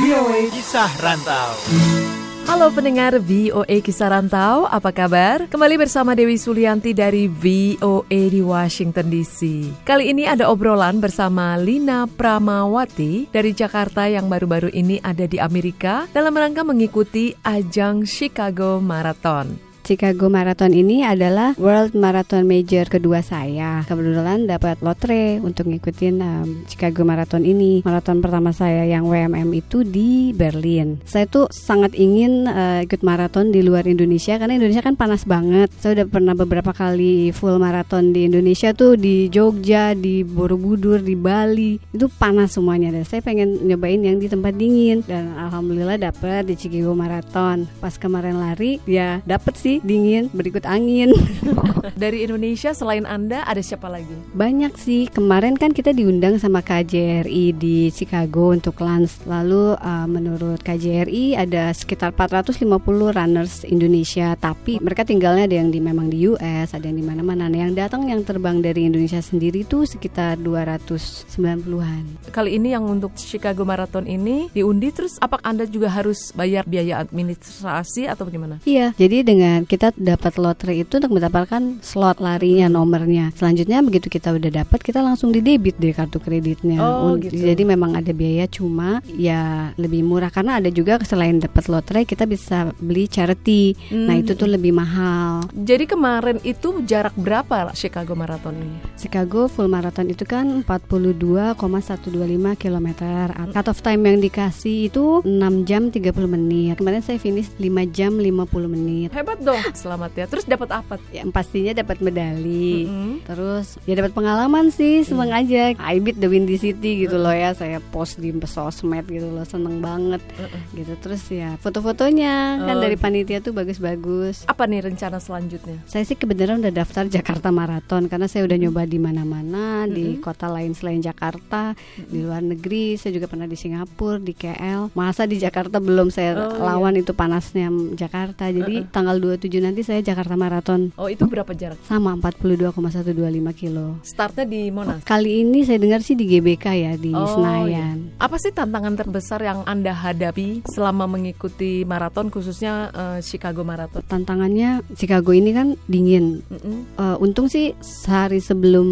VOA Kisah Rantau. Halo pendengar VOA Kisah Rantau, apa kabar? Kembali bersama Dewi Sulianti dari VOA di Washington DC. Kali ini ada obrolan bersama Lina Pramawati dari Jakarta yang baru-baru ini ada di Amerika dalam rangka mengikuti ajang Chicago Marathon. Chicago Marathon ini adalah World Marathon Major kedua saya. Kebetulan dapat lotre untuk ngikutin um, Chicago Marathon ini. Marathon pertama saya yang WMM itu di Berlin. Saya tuh sangat ingin uh, ikut maraton di luar Indonesia karena Indonesia kan panas banget. Saya udah pernah beberapa kali full maraton di Indonesia tuh di Jogja, di Borobudur, di Bali. Itu panas semuanya dan saya pengen nyobain yang di tempat dingin dan alhamdulillah dapet di Chicago Marathon. Pas kemarin lari ya dapet sih dingin berikut angin. Dari Indonesia selain Anda ada siapa lagi? banyak sih. Kemarin kan kita diundang sama KJRI di Chicago untuk lunch. Lalu uh, menurut KJRI ada sekitar 450 runners Indonesia. Tapi mereka tinggalnya ada yang di memang di US ada yang di mana-mana. Nah yang datang yang terbang dari Indonesia sendiri tuh sekitar 290-an Kali ini yang untuk Chicago Marathon ini diundi terus apa Anda juga harus bayar biaya administrasi atau bagaimana? Iya, jadi dengan kita dapat lotre itu untuk mendapatkan slot larinya nomornya. Selanjutnya begitu kita udah dapat kita langsung di debit deh kartu kreditnya. Oh, gitu. Jadi memang ada biaya cuma ya lebih murah karena ada juga selain dapat lotre kita bisa beli charity. Nah, Hmm. itu tuh lebih mahal. Jadi kemarin itu jarak berapa Chicago Marathon ini? Chicago full marathon itu kan 42,125 km. Cut off time yang dikasih itu 6 jam 30 menit. Kemarin saya finish 5 jam 50 menit. Hebat dong. Selamat ya. Terus dapat apa? Yang pastinya dapat medali. Mm-mm. Terus ya dapat pengalaman sih, seneng aja. I beat the Windy City gitu loh ya. Saya post di sosmed gitu loh, seneng banget gitu. Terus ya foto-fotonya kan Oh. dari panitia tuh bagus-bagus. Apa nih rencana selanjutnya? Saya sih kebenaran udah daftar Jakarta Marathon karena saya udah nyoba di mana-mana di kota lain selain Jakarta, di luar negeri. Saya juga pernah di Singapura, di KL. Masa di Jakarta belum saya Oh, lawan itu panasnya Jakarta. Jadi tanggal 27 nanti saya Jakarta Marathon Oh itu berapa jarak? sama 42,125 kilo. Startnya di Monas. Kali ini saya dengar sih di GBK ya di Oh, Senayan. Apa sih tantangan terbesar yang Anda hadapi selama mengikuti maraton khususnya eh, Chicago Marathon? Tantangannya Chicago ini kan dingin. Mm-mm. Eh, untung sih sehari sebelum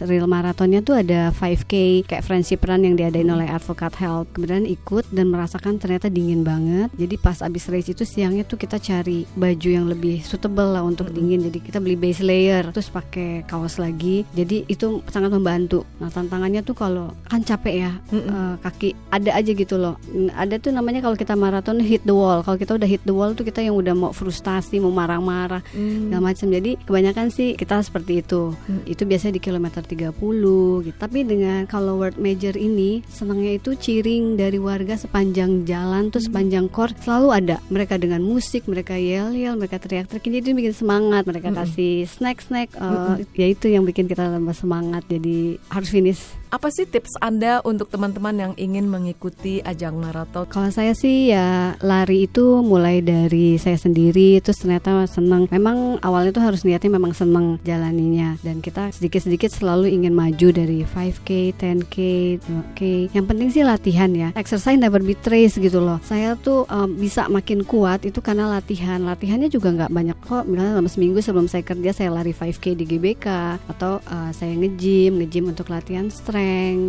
real maratonnya tuh ada 5K kayak friendship run yang diadain oleh Advocate Health. Kemudian ikut dan merasakan ternyata dingin banget. Jadi pas abis race itu siangnya tuh kita cari baju yang lebih suitable lah untuk dingin. Jadi kita beli base layer terus pakai kaos lagi. Jadi itu sangat membantu. Nah tantangannya tuh kalau kan capek ya eh, kaki ada aja gitu loh. Ada tuh namanya kalau kita maraton hit the wall. Kalau kita udah hit the wall tuh kita yang udah mau frustasi, mau marah-marah Hmm. segala macam. Jadi kebanyakan sih kita seperti itu. Itu biasanya di kilometer 30 gitu. Tapi dengan kalau world major ini senangnya itu ciring dari warga sepanjang jalan tuh sepanjang kor selalu ada. Mereka dengan musik, mereka yel-yel, mereka teriak-teriak. Jadi bikin semangat. Mereka kasih snack-snack eh, ya itu yang bikin kita tambah semangat. Jadi harus finish. Apa sih tips Anda untuk teman-teman yang ingin mengikuti ajang maraton? Kalau saya sih ya lari itu mulai dari saya sendiri terus ternyata senang. Memang awalnya tuh harus niatnya memang senang jalaninya dan kita sedikit-sedikit selalu ingin maju dari 5K, 10K, 2K. Yang penting sih latihan ya. Exercise never betrays gitu loh. Saya tuh um, bisa makin kuat itu karena latihan. Latihannya juga nggak banyak kok. Misalnya selama seminggu sebelum saya kerja saya lari 5K di GBK atau uh, saya nge-gym, nge-gym untuk latihan strength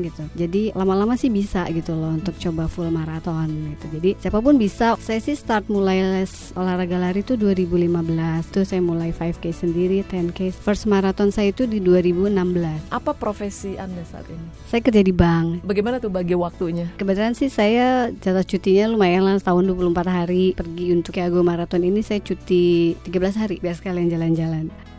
gitu. Jadi lama-lama sih bisa gitu loh untuk coba full maraton gitu. Jadi siapa pun bisa. Saya sih start mulai les olahraga lari itu 2015. Tuh saya mulai 5K sendiri, 10K. First marathon saya itu di 2016. Apa profesi Anda saat ini? Saya kerja di bank. Bagaimana tuh bagi waktunya? Kebetulan sih saya jatah cutinya lumayan lah tahun 24 hari pergi untuk Chicago Marathon ini saya cuti 13 hari biar sekalian jalan-jalan.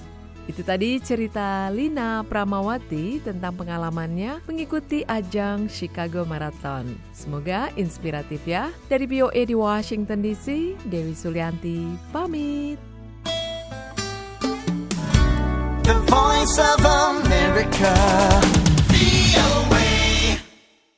Itu tadi cerita Lina Pramawati tentang pengalamannya mengikuti ajang Chicago Marathon. Semoga inspiratif ya. Dari BOA di Washington DC, Dewi Sulianti pamit. The voice of America.